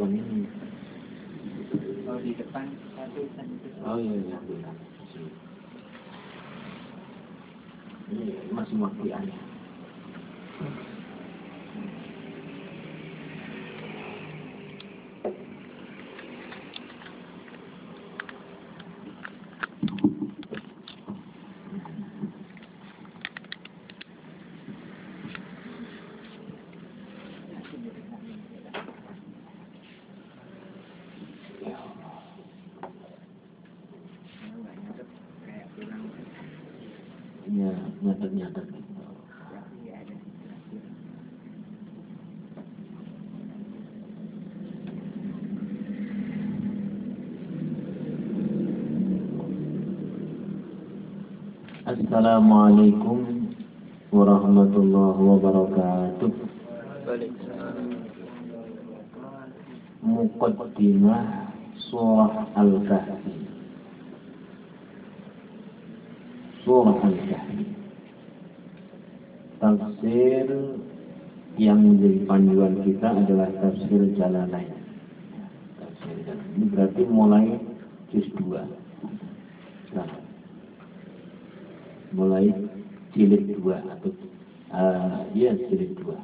Kalau di depan satu satu. Oh iya, iya. Ini masih waktu aneh. Kayak bilang Iya, nyatet-nyatet gitu. tapi ada Assalamualaikum warahmatullahi wabarakatuh. Muqaddimah Surah Al-Kahfi. Surah Al-Kahfi. Tafsir yang menjadi panduan kita adalah tafsir Jalalain. Tafsir Jalalain. Ini berarti mulai juz 2. Mulai jilid 2 atau uh, ya jilid 2.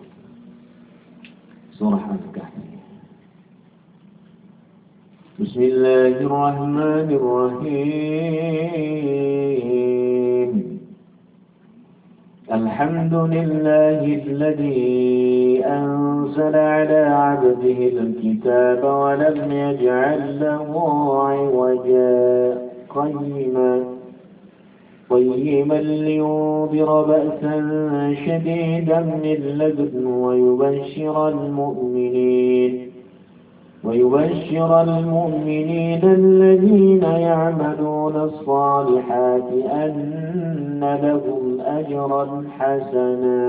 Surah Al-Kahfi. بسم الله الرحمن الرحيم الحمد لله الذي أنزل على عبده الكتاب ولم يجعل له عوجا قيما قيما لينذر بأسا شديدا من لدن ويبشر المؤمنين ويبشر المؤمنين الذين يعملون الصالحات أن لهم أجرا حسنا.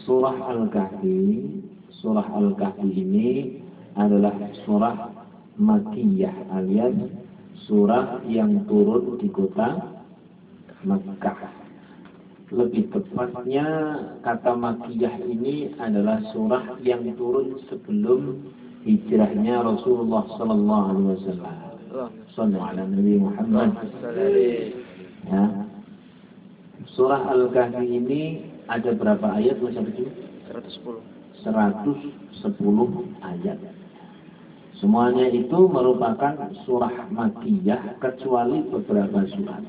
Surah Al-Kahfi Surah Al-Kahfi ini adalah surah Makiyah alias surah yang turun di kota Makkah lebih tepatnya kata makiyah ini adalah surah yang turun sebelum hijrahnya Rasulullah Sallallahu Alaihi Wasallam. Sallallahu ala Nabi Muhammad. Ya. Surah Al-Kahfi ini ada berapa ayat Mas Abdi? 110. 110 ayat. Semuanya itu merupakan surah makiyah kecuali beberapa surat.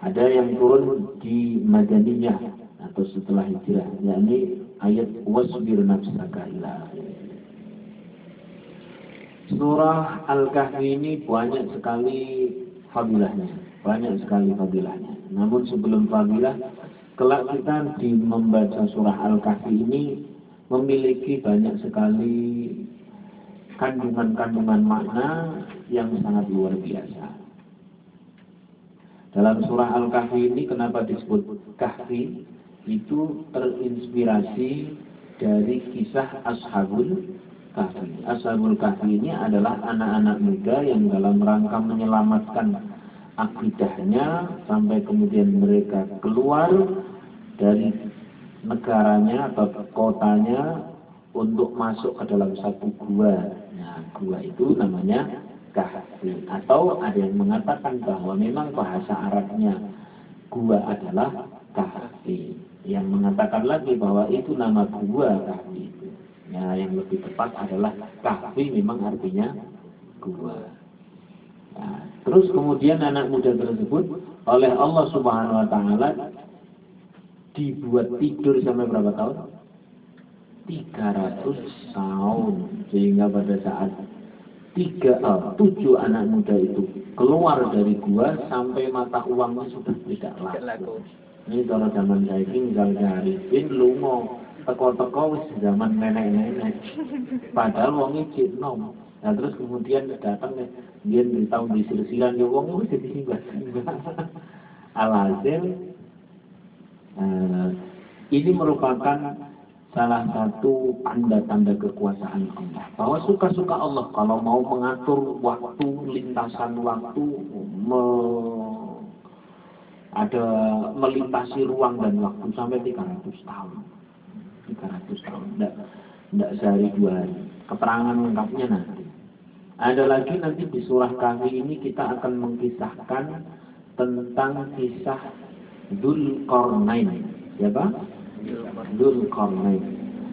Ada yang turun di Madaniyah atau setelah hijrah, yakni ayat wasbir nafsaka ila Surah Al-Kahfi ini banyak sekali fadilahnya, banyak sekali fadilahnya. Namun sebelum fadilah, kelak kita di membaca surah Al-Kahfi ini memiliki banyak sekali kandungan-kandungan makna yang sangat luar biasa. Dalam surah Al-Kahfi ini kenapa disebut Kahfi? Itu terinspirasi dari kisah Ashabul Kahfi. Ashabul Kahfi ini adalah anak-anak muda yang dalam rangka menyelamatkan akidahnya sampai kemudian mereka keluar dari negaranya atau kotanya untuk masuk ke dalam satu gua. Nah, gua itu namanya kahfi. Atau ada yang mengatakan bahwa memang bahasa Arabnya gua adalah kahfi. Yang mengatakan lagi bahwa itu nama gua kahfi itu. Ya yang lebih tepat adalah kahfi memang artinya gua. Nah, terus kemudian anak muda tersebut oleh Allah Subhanahu Wa Taala dibuat tidur sampai berapa tahun 300 tahun sehingga pada saat tiga uh, tujuh anak muda itu keluar dari gua sampai mata uangnya sudah tidak laku. Ini kalau zaman saya ini misalnya Arifin lungo teko-teko wis zaman nenek-nenek. Padahal wong iki nom. Nah terus kemudian datang dia di tahun di silsilan ya wong wis jadi singgah. Alhasil ini merupakan salah satu tanda-tanda kekuasaan Allah. Bahwa suka-suka Allah kalau mau mengatur waktu, lintasan waktu, me, ada melintasi ruang dan waktu sampai 300 tahun. 300 tahun. Tidak, tidak sehari dua hari. Keterangan lengkapnya nanti. Ada lagi nanti di surah kami ini kita akan mengkisahkan tentang kisah Dul Qarnain. Siapa?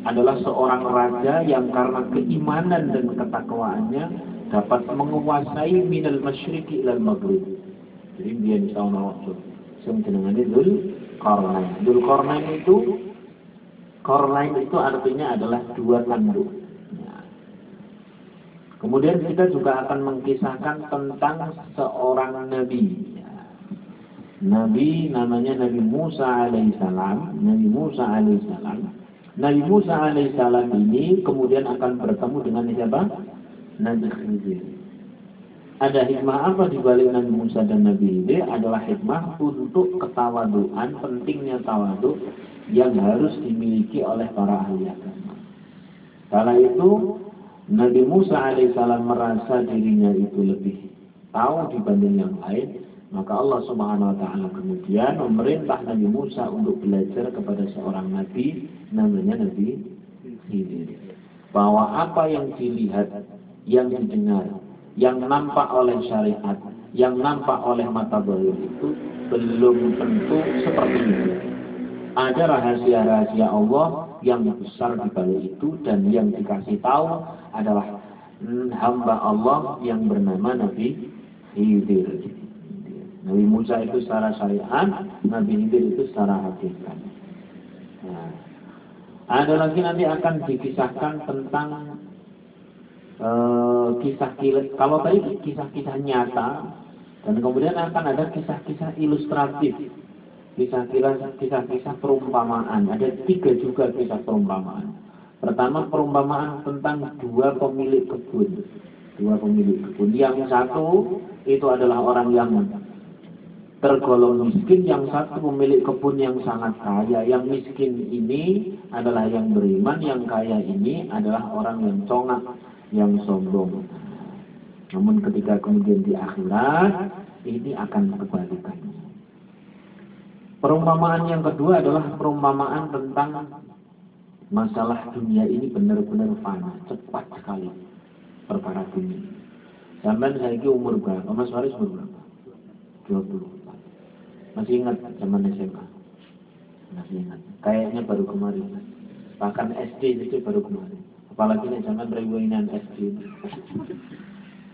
Adalah seorang raja yang karena keimanan dan ketakwaannya dapat menguasai minal masyriqi ilal maghrib. Jadi dia di tahun Rasul. Sing jenengane Dzulqarnain. Dzulqarnain itu Qarnain itu artinya adalah dua tanduk. Ya. Kemudian kita juga akan mengkisahkan tentang seorang nabi Nabi namanya Nabi Musa alaihissalam. Nabi Musa alaihissalam. Nabi Musa alaihissalam ini kemudian akan bertemu dengan siapa? Nabi Khidir. Ada hikmah apa di balik Nabi Musa dan Nabi Khidir? Adalah hikmah untuk ketawaduan, pentingnya tawadu yang harus dimiliki oleh para ahli agama. Kala itu Nabi Musa alaihissalam merasa dirinya itu lebih tahu dibanding yang lain, maka Allah Subhanahu wa taala kemudian memerintah Nabi Musa untuk belajar kepada seorang nabi namanya Nabi Khidir. Bahwa apa yang dilihat, yang didengar, yang nampak oleh syariat, yang nampak oleh mata zahir itu belum tentu seperti itu. Ada rahasia-rahasia Allah yang besar di balik itu dan yang dikasih tahu adalah hamba Allah yang bernama Nabi Khidir. Nabi Musa itu secara syariat, Nabi Khidir itu secara hakikat. Nah, ada lagi nanti akan dikisahkan tentang uh, kisah kalau tadi kisah-kisah nyata dan kemudian akan ada kisah-kisah ilustratif kisah-kisah kisah-kisah perumpamaan. Ada tiga juga kisah perumpamaan. Pertama perumpamaan tentang dua pemilik kebun. Dua pemilik kebun. Yang satu itu adalah orang yang tergolong miskin, yang satu pemilik kebun yang sangat kaya. Yang miskin ini adalah yang beriman, yang kaya ini adalah orang yang congak, yang sombong. Namun ketika kemudian di akhirat, ini akan kebalikan. Perumpamaan yang kedua adalah perumpamaan tentang masalah dunia ini benar-benar fana, cepat sekali perkara dunia. Sampai saya umur berapa? Mas Faris umur berapa? 20. Masih ingat zaman SMA? Masih ingat. Kayaknya baru kemarin. Bahkan SD itu baru kemarin. Apalagi nih zaman reunian SD.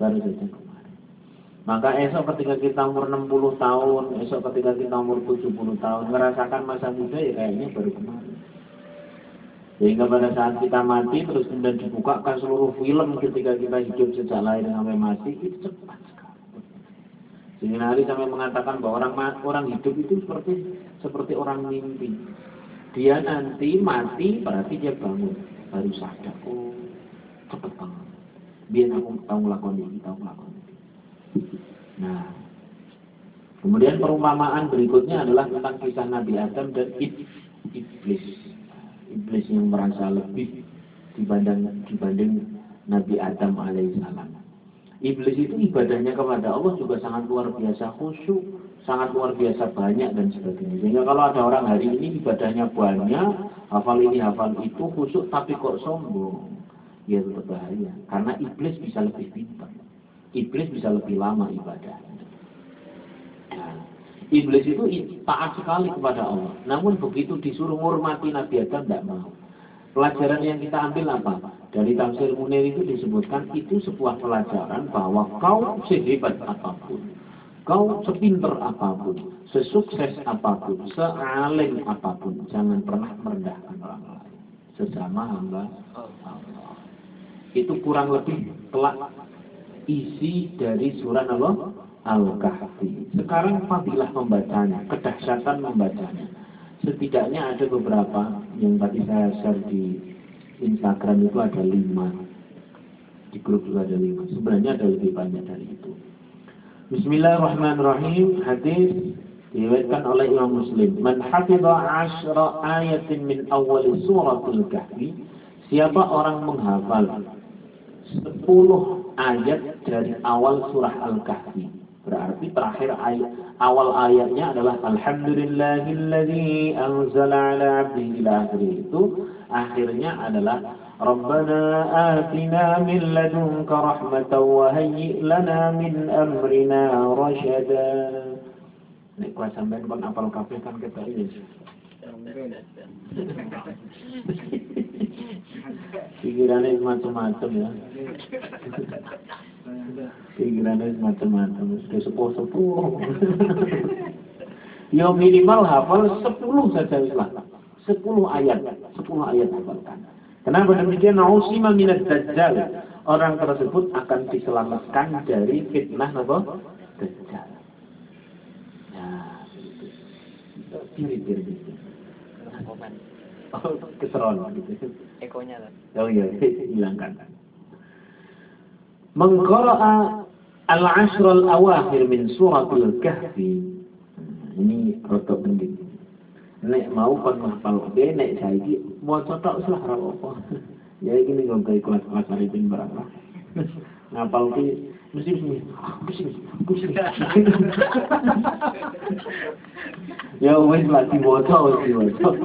baru saja kemarin. Maka esok ketika kita umur 60 tahun, esok ketika kita umur 70 tahun, merasakan masa muda ya kayaknya baru kemarin. Sehingga pada saat kita mati terus kemudian dibukakan seluruh film ketika kita hidup sejak lahir sampai mati itu cepat Sehingga Ali sampai mengatakan bahwa orang orang hidup itu seperti seperti orang mimpi. Dia nanti mati berarti dia bangun baru sadar. Oh, cepet banget. Biar aku tahu melakukan ini, tahu melakukan ini. Nah, kemudian perumpamaan berikutnya adalah tentang kisah Nabi Adam dan iblis. Iblis yang merasa lebih dibanding dibanding Nabi Adam alaihissalam. Iblis itu ibadahnya kepada Allah juga sangat luar biasa khusyuk, sangat luar biasa banyak dan sebagainya. Sehingga kalau ada orang hari ini ibadahnya banyak, hafal ini hafal itu khusyuk tapi kok sombong, ya itu berbahaya. Karena iblis bisa lebih pintar, iblis bisa lebih lama ibadah. Nah, iblis itu taat sekali kepada Allah. Namun begitu disuruh menghormati Nabi Adam tidak mau. Pelajaran yang kita ambil apa? Dari tafsir Munir itu disebutkan itu sebuah pelajaran bahwa kau sehebat apa pun, kau sepinter apa pun, sesukses apa pun, sealim apa pun, jangan pernah merendahkan orang lain. Sesama hamba. Itu kurang lebih kelak isi dari surah Allah Al-Kahfi. Sekarang fadilah membacanya, kedahsyatan membacanya. Setidaknya ada beberapa yang tadi saya share di Instagram itu ada lima. Di grup juga ada lima. Sebenarnya ada lebih banyak dari itu. Bismillahirrahmanirrahim. Hadis diriwayatkan oleh Imam Muslim. Man hafidha asyra ayatin min awal suratul kahfi. Siapa orang menghafal 10 ayat dari awal surah Al-Kahfi. Berarti terakhir ayat awal ayatnya adalah Alhamdulillahilladzi anzala ala 'abdihi ila akhirih itu akhirnya adalah Rabbana atina min ladunka rahmatan wa hayyi lana min amrina rasyada. Nek kuat sampean kon apal kabeh kan kita ini. Pikirannya macam-macam ya. Pikirannya macam-macam. Sudah sepuh-sepuh. ya minimal hafal 10 saja Islam. 10 ayat. 10 ayat hafalkan. Kenapa demikian? Nausima minat dajjal. Orang tersebut akan diselamatkan dari fitnah apa? Dajjal. Ya, itu. Diri-diri gitu. Oh, keseron gitu. Ekonya lah. Oh iya, hilangkan. Mengqara'a al-ashr al-awakhir min suratul kahfi. Ini rotok penting. Nek mau kon ngapal be nek saiki maca tok wis lah ora apa. Ya iki ning gawe kelas-kelas arifin berapa. Ngapal ki mesti mesti mesti mesti. Ya wis lah diwaca wis diwaca.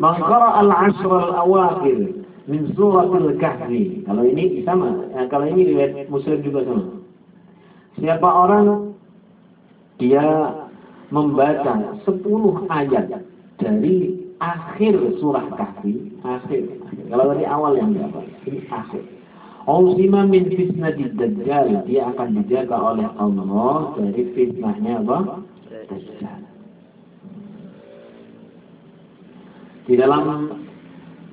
Mengqara al-ashr al-awakhir min suratul kahfi. Kalau ini sama, eh, kalau ini riwayat Muslim juga sama. Siapa orang dia membaca 10 ayat dari akhir surah kahfi, akhir. Kalau dari awal yang dia ini akhir. Ausima min fitnatid dajjal, dia akan dijaga oleh Allah dari fitnahnya apa? Dajjal. Di dalam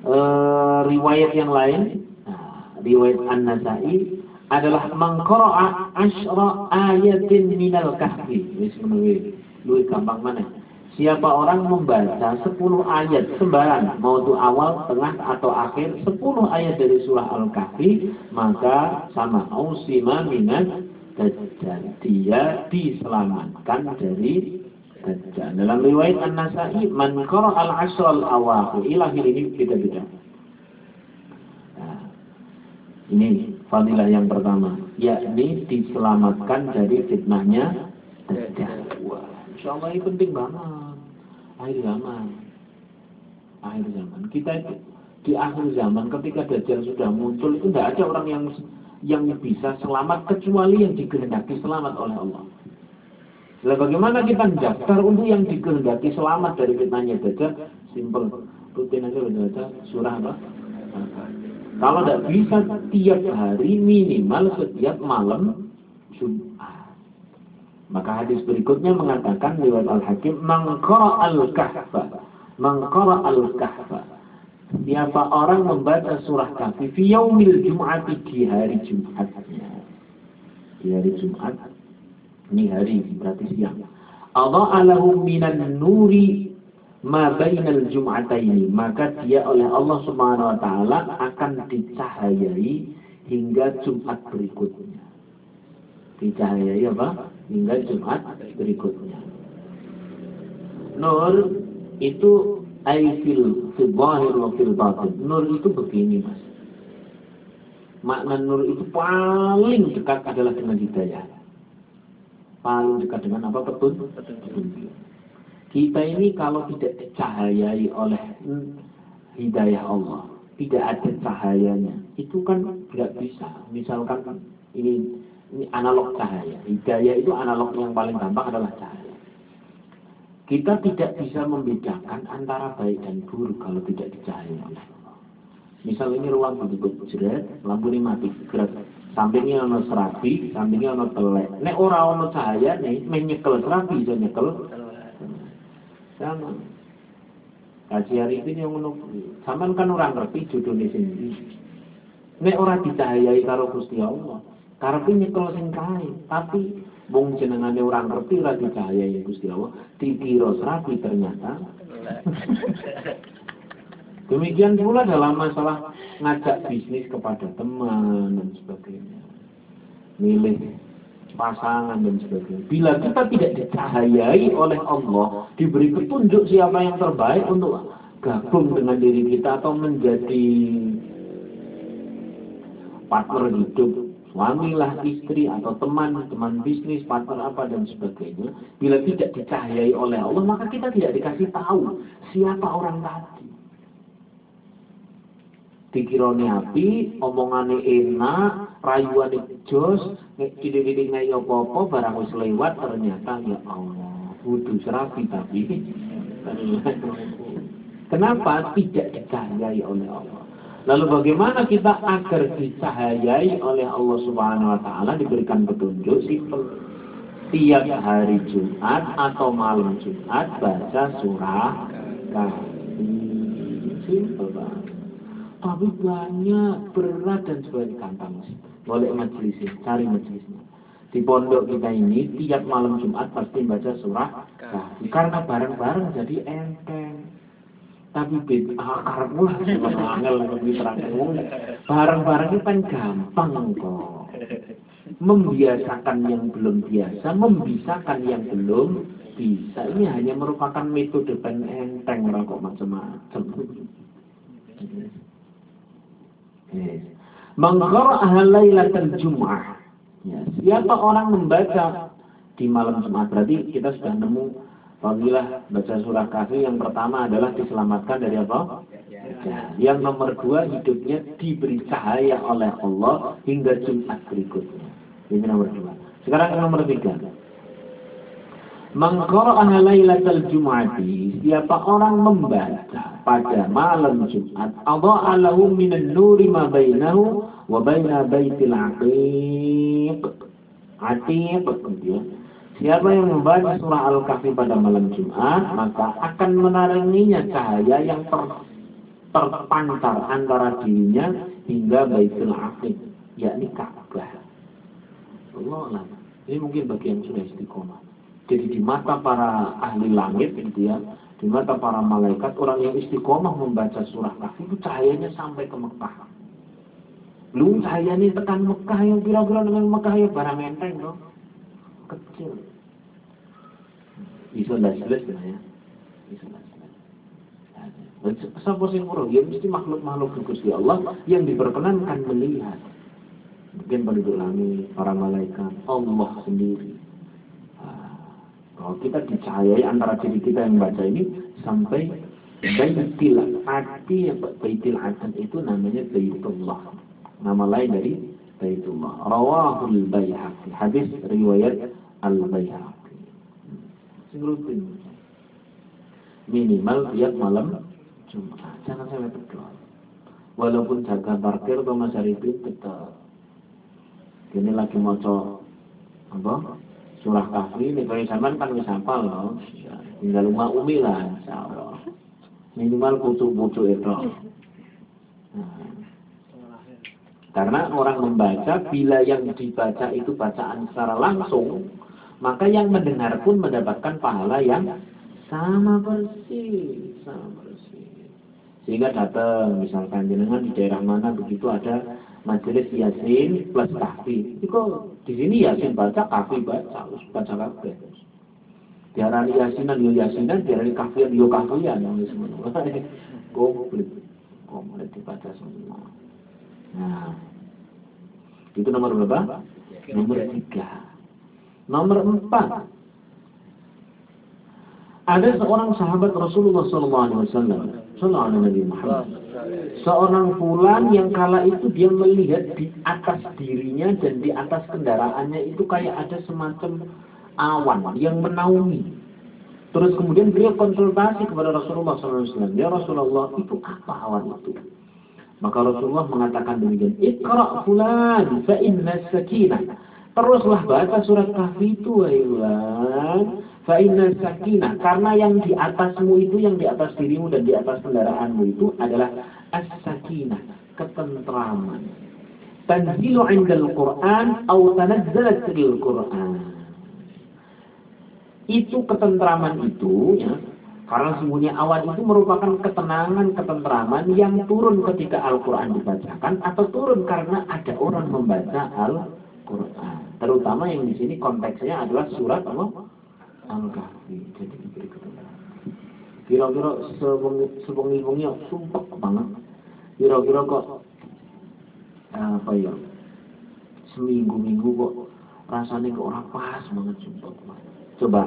uh, riwayat yang lain, nah, riwayat An-Nasai adalah mengqara'a asyra ayatin minal kahfi. Menuwi luwih gampang mana? Siapa orang membaca 10 ayat sembarang, mau itu awal, tengah atau akhir 10 ayat dari surah Al-Kahfi, maka sama ausima minat dajjal. Dia diselamatkan dari dajjal. Dalam riwayat An-Nasai, man qara al-ashr al-awakhir. Ilahir ini beda-beda. Ini fadilah yang pertama, yakni diselamatkan dari fitnahnya dajjal. Wah, insya ini penting banget. Akhir zaman. Akhir zaman. Kita itu di akhir zaman ketika dajjal sudah muncul itu tidak ada orang yang yang bisa selamat kecuali yang dikehendaki selamat oleh Allah. Nah, bagaimana kita mendaftar untuk yang dikehendaki selamat dari fitnahnya dajjal? Simple. Rutin aja baca surah apa? Kalau tidak bisa tiap hari minimal setiap malam Jumat. Maka hadis berikutnya mengatakan lewat Al-Hakim, "Mangqara al-kahfa." Mangqara al-kahfa. Siapa orang membaca surah kahfi fi yaumil jum'ati di hari Jumatnya. Di hari Jumat. Ini hari berarti siang. Allah alahum minan nuri ma bainal jum'ataini. Maka dia oleh Allah Subhanahu wa taala akan dicahayai hingga Jumat berikutnya. Dicahayai apa? hingga Jumat berikutnya. Nur itu aifil fil zahir wa fil batin. Nur itu begini, Mas. Makna nur itu paling dekat adalah dengan hidayah. Paling dekat dengan apa? Petunjuk. Kita ini kalau tidak dicahayai oleh hidayah Allah, tidak ada cahayanya, itu kan tidak bisa. Misalkan ini ini analog cahaya. Hidayah itu analog yang paling gampang adalah cahaya. Kita tidak bisa membedakan antara baik dan buruk kalau tidak dicahayai oleh Allah. Misal ini ruang ditutup jerat, lampu ini mati gerak. Sampingnya ono serabi, sampingnya ono telek. Nek ora ono cahaya nih, menyekel serabi bisa nyekel. Sama. Kaji hari ini yang ngono, sampean kan orang ngerti jodohnya sendiri. Nek ora dicahayai karo Gusti Allah, karepe nyekel sing kae, tapi Wong jenengane orang ngerti ora dicahayai Gusti Allah, dikira serapi ternyata. Demikian pula dalam masalah ngajak bisnis kepada teman dan sebagainya. Milih pasangan dan sebagainya. Bila kita tidak dicahayai oleh Allah, diberi petunjuk siapa yang terbaik untuk gabung dengan diri kita atau menjadi partner hidup, suamilah istri atau teman, teman bisnis, partner apa dan sebagainya. Bila tidak dicahayai oleh Allah, maka kita tidak dikasih tahu siapa orang tadi. Dikirone api, omongane enak, rayuane jos, nek cilik-cilik ngai apa-apa barang wis lewat ternyata ya Allah, butuh serapi tapi Kenapa tidak dicahayai oleh Allah? Lalu bagaimana kita agar dicahayai oleh Allah Subhanahu wa taala diberikan petunjuk simpel. Tiap hari Jumat atau malam Jumat baca surah Kahfi. Simpel banget. Tapi banyak berat dan sebagainya gampang sih. Boleh majelisnya, cari majelisnya. Di pondok kita ini tiap malam Jumat pasti baca surah Kahfi. Karena bareng-bareng jadi enteng tapi beda akar pula angel lebih terang barang-barang itu kan gampang kok membiasakan yang belum biasa membisakan yang belum bisa ini hanya merupakan metode pen enteng rokok macam-macam yes. mengqara'ah lailatul jum'ah ya, siapa orang membaca di malam Jumat berarti kita sudah nemu Fadilah baca surah kahfi yang pertama adalah diselamatkan dari apa? Ya. Yang nomor dua hidupnya diberi cahaya oleh Allah hingga Jumat berikutnya. Ini nomor dua. Sekarang nomor tiga. Mengqara'aha lailatul jum'ati Siapa orang membaca pada malam Jumat Adha'a lahu minan nuri ma bainahu Wa baina baitil Atiq gitu ya Siapa yang membaca surah Al-Kahfi pada malam Jumat, maka akan menaranginya cahaya yang ter, terpancar antara dirinya hingga Baitul Aqib, yakni Ka'bah. Allah Ini mungkin bagi yang sudah istiqomah. Jadi di mata para ahli langit gitu ya, di mata para malaikat, orang yang istiqomah membaca surah Kahfi itu cahayanya sampai ke Mekah. Lu cahayanya tekan Mekah yang kira-kira dengan Mekah ya barang enteng dong kecil. Iso ndak jelas ya. Jelas. Sapa sing Ya mesti makhluk-makhluk Gusti Allah yang diperkenankan melihat. Mungkin penduduk langit, para malaikat, Allah sendiri. Kalau kita dicahayai antara diri kita yang baca ini sampai Baitil Ati, Baitil Atan itu namanya Baitullah. Nama lain dari Baitullah. Rawahul Bayhaqi. Hadis riwayat Al-Bayhaqi. Rutin. Minimal tiap malam Jumat. Jangan sampai berdoa. Walaupun jaga parkir atau Mas Arifin tetap. Ini lagi mau apa? Surah kahfi ini kalau zaman kan wis hafal loh. Tinggal rumah umi lah insyaallah. Minimal pucuk-pucuk itu. Nah, karena orang membaca, bila yang dibaca itu bacaan secara langsung, maka yang mendengar pun mendapatkan pahala yang sama persis, sama persis. Sehingga datang, misalkan jenengan di daerah mana begitu ada majelis yasin plus kahfi. Itu di sini yasin baca, kahfi baca, harus baca kahfi. Diarani yasinan, yo yasinan, diarani kahfian, yo kahfian. Komplit, komplit dibaca semua. Nah, itu nomor berapa? Nomor tiga. Nomor empat. Ada seorang sahabat Rasulullah SAW, Sallallahu. Seorang fulan yang kala itu dia melihat di atas dirinya dan di atas kendaraannya itu kayak ada semacam awan yang menaungi. Terus kemudian beliau konsultasi kepada Rasulullah SAW. Ya Rasulullah, itu apa awan itu? Maka Rasulullah mengatakan demikian, Iqra' fulan fa inna sakinah. Teruslah baca surat kahfi itu, ayulan. Fa inna sakinah. Karena yang di atasmu itu, yang di atas dirimu dan di atas kendaraanmu itu adalah as-sakinah. Ketentraman. Tanzilu indal Qur'an atau tanazzalat Qur'an. itu ketentraman itu ya karena sungguhnya awan itu merupakan ketenangan, ketentraman yang turun ketika Al-Quran dibacakan atau turun karena ada orang membaca Al-Quran. Terutama yang di sini konteksnya adalah surat apa? Al-Kahfi. Jadi diberi ketenangan. Kira-kira sebengi-bengi sumpah banget. Kira-kira kok apa ya? Seminggu-minggu kok rasanya kok orang pas banget sumpah. Coba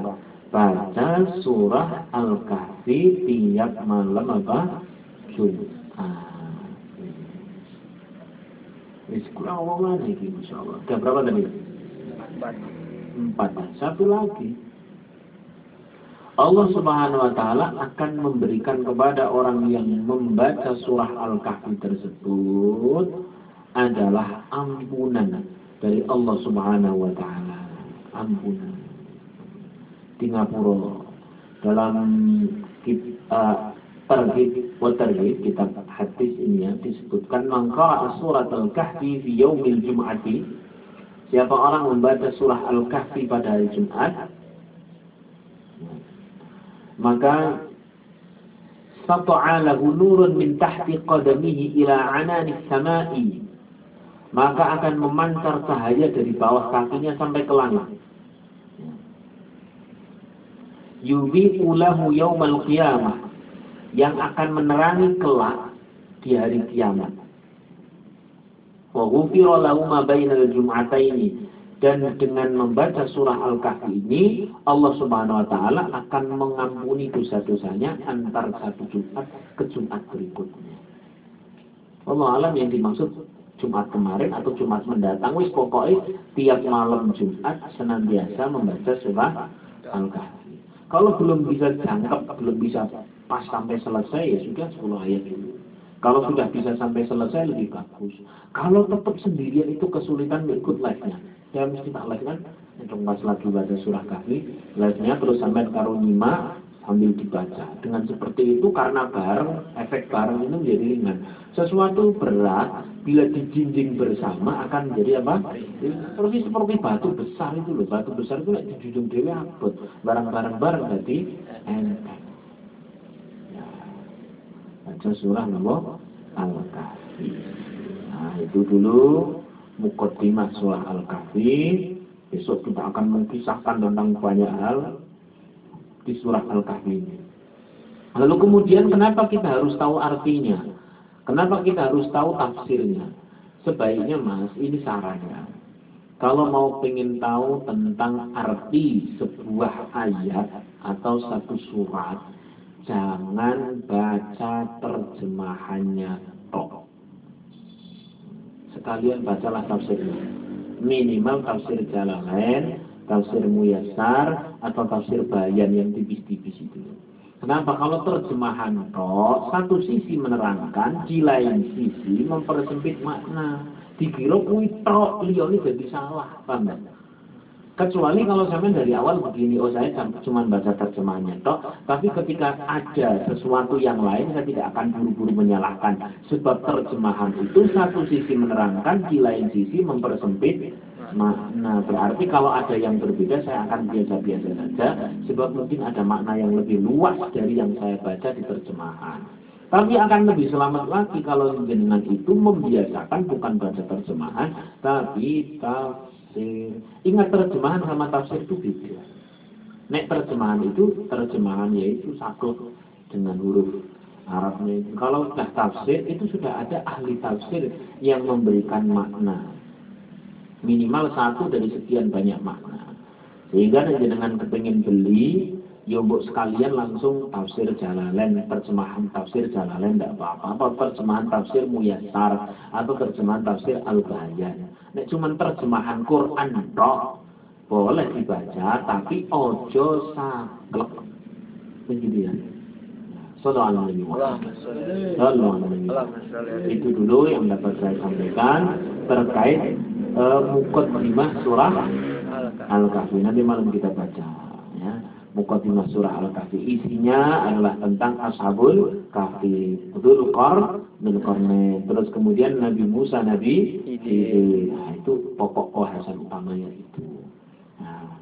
baca surah Al-Kahfi tiap malam apa? Jumat. Wis kurang omongan iki insyaallah. Udah berapa tadi? Empat. Empat. Satu lagi. Allah Subhanahu wa taala akan memberikan kepada orang yang membaca surah Al-Kahfi tersebut adalah ampunan dari Allah Subhanahu wa taala. Ampunan. Di Ngapura dalam uh, Tarhib wa kitab hadis ini ya, disebutkan mangka surat Al-Kahfi fi yaumil Jum'ati siapa orang membaca surah Al-Kahfi pada hari Jumat maka sata'a lahu nurun min tahti qadamihi ila ananis samai. Maka akan memancar cahaya dari bawah kakinya sampai ke langit. Yubi'u lahu yaumal qiyamah. Yang akan menerangi kelak di hari kiamat. Wa ghufira lahu ma bainal jum'ataini dan dengan membaca surah Al-Kahfi ini Allah Subhanahu wa taala akan mengampuni dosa-dosanya antar satu Jumat ke Jumat berikutnya. Allah alam yang dimaksud Jumat kemarin atau Jumat mendatang wis pokoknya tiap malam Jumat senantiasa membaca surah Al-Kahfi. Kalau belum bisa jangkep, belum bisa pas sampai selesai ya sudah 10 ayat dulu. Kalau sudah bisa sampai selesai lebih bagus. Kalau tetap sendirian itu kesulitan ikut live-nya. Ya mesti tak live kan. Untuk pas lagi baca surah kahfi, live-nya terus sampai karo nyimak sambil dibaca. Dengan seperti itu karena bareng, efek bareng itu menjadi ringan. Sesuatu berat bila dijinjing bersama akan menjadi apa? Seperti seperti batu besar itu loh. Batu besar itu dijunjung dewi abot. Barang-barang bareng enteng baca surah nomor Al-Kahfi. Nah, itu dulu mukaddimah surah Al-Kahfi. Besok kita akan mengisahkan tentang banyak hal di surah Al-Kahfi ini. Lalu kemudian kenapa kita harus tahu artinya? Kenapa kita harus tahu tafsirnya? Sebaiknya mas, ini sarannya. Kalau mau pengen tahu tentang arti sebuah ayat atau satu surat, jangan baca terjemahannya tok. Sekalian bacalah tafsirnya. Minimal tafsir Jalalain, tafsir Muyasar, atau tafsir Bayan yang tipis-tipis itu. Kenapa? Kalau terjemahan tok, satu sisi menerangkan, di lain sisi mempersempit makna. Dikira kuwi tok, liyane jadi salah, paham Kecuali kalau sampai dari awal begini, oh saya cuma baca terjemahannya toh, tapi ketika ada sesuatu yang lain saya tidak akan buru-buru menyalahkan. Sebab terjemahan itu satu sisi menerangkan, di lain sisi mempersempit makna. Berarti kalau ada yang berbeda saya akan biasa-biasa saja, sebab mungkin ada makna yang lebih luas dari yang saya baca di terjemahan. Tapi akan lebih selamat lagi kalau jenengan itu membiasakan bukan baca terjemahan, tapi tafsir tafsir. Ingat terjemahan sama tafsir itu beda. Nek terjemahan itu terjemahan yaitu satu dengan huruf Arabnya. Kalau sudah tafsir itu sudah ada ahli tafsir yang memberikan makna. Minimal satu dari sekian banyak makna. Sehingga dengan kepengen beli, yombok ya sekalian langsung tafsir Jalalain, terjemahan tafsir Jalalain tidak apa-apa. Apa terjemahan tafsir Muyasar atau terjemahan tafsir Al-Bayan. Nek cuman terjemahan Quran tok boleh dibaca tapi ojo saklek. Begitu ya. Itu dulu yang dapat saya sampaikan terkait uh, mukadimah surah Al-Kahfi. Nanti malam kita baca. Mukadimah surah Al-Kahfi isinya adalah tentang Ashabul Kahfi. Betul Qar bin Qarnain. Terus kemudian Nabi Musa, Nabi Nah, itu pokok bahasan utamanya itu. Nah,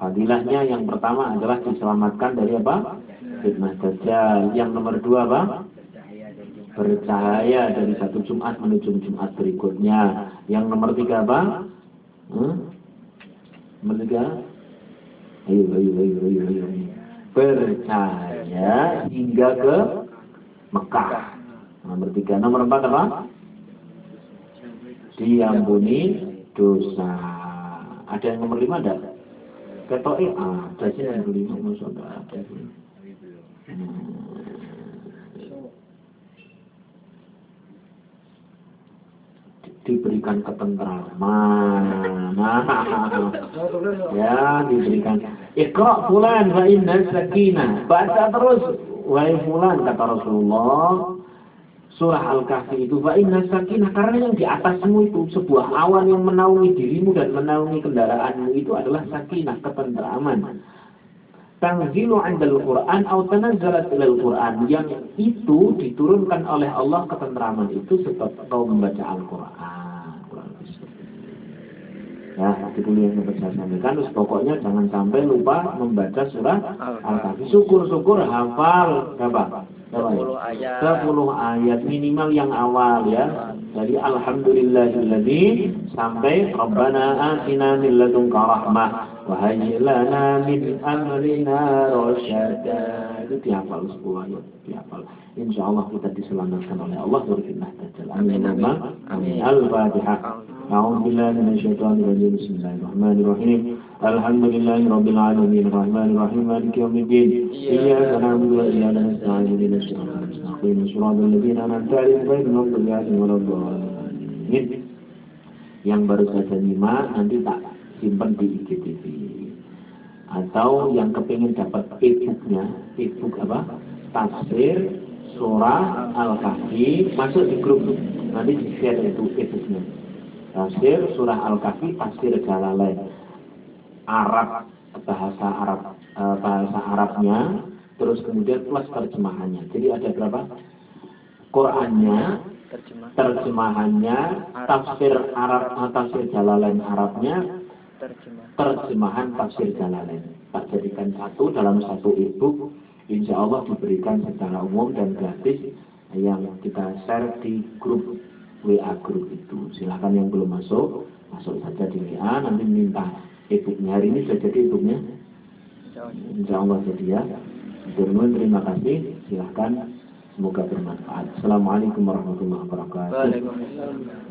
Fadilahnya yang pertama adalah diselamatkan dari apa? Fitnah Dajjal. Yang nomor dua apa? Bercahaya dari satu Jumat menuju Jumat berikutnya. Yang nomor tiga apa? Hmm? Nomor tiga? Ayo, ayo, ayo, ayo, ayo. Bercahaya hingga ke Mekah. Nomor tiga. Nomor empat apa? Diampuni dosa. Ada yang nomor lima ada? Ketoke ada sih beli masa enggak ada. Hmm. Diberikan ketentraman. Ya diberikan. Iqra fulan fa inna sakinah. Baca terus wahai fulan kata Rasulullah surah Al-Kahfi itu fa inna sakinah karena yang di atasmu itu sebuah awan yang menaungi dirimu dan menaungi kendaraanmu itu adalah sakinah ketentraman. Tanzilu 'indal Qur'an atau tanazzalat ilal Qur'an yang itu diturunkan oleh Allah ketentraman itu sebab kau membaca Al-Qur'an. Ya, nanti dulu yang dapat saya sampaikan, terus pokoknya jangan sampai lupa membaca surat Al-Kahfi. Syukur-syukur hafal berapa? 10 ayat. 10 ayat minimal yang awal ya. Jadi alhamdulillahilladzi sampai Rabbana atina min ladunka rahmah wa hayyi lana min amrina rasyada. Itu dihafal 10 ayat, dihafal. Insya Allah kita diselamatkan oleh Allah dari fitnah Dajjal. Amin. Amin. Al-Fatihah. أعوذ بالله من الشيطان الرجيم بسم الله الرحمن الرحيم الحمد لله رب العالمين الرحمن الرحيم مالك يوم الدين إياك نعبد وإياك نستعين اهدنا الصراط المستقيم صراط الذين أنعمت عليهم غير المغضوب عليهم ولا الضالين yang baru saja nyimak nanti tak simpan di IGTV atau yang kepingin dapat e-booknya e-book apa? Tafsir surah al-kahfi masuk di grup nanti di share itu e-booknya tafsir surah Al-Kahfi tafsir Jalalain Arab bahasa Arab eh, bahasa Arabnya terus kemudian plus terjemahannya. Jadi ada berapa? Qurannya terjemahannya tafsir Arab eh, tafsir Jalalain Arabnya terjemahan tafsir Jalalain tak jadikan satu dalam satu ebook Insya Allah diberikan secara umum dan gratis yang kita share di grup WA grup itu. Silahkan yang belum masuk, masuk saja di WA, nanti minta e-booknya. Hari ini sudah jadi e-booknya? Insya Allah jadi ya. Terima terima kasih. Silahkan. Semoga bermanfaat. Assalamualaikum warahmatullahi wabarakatuh. Waalaikumsalam.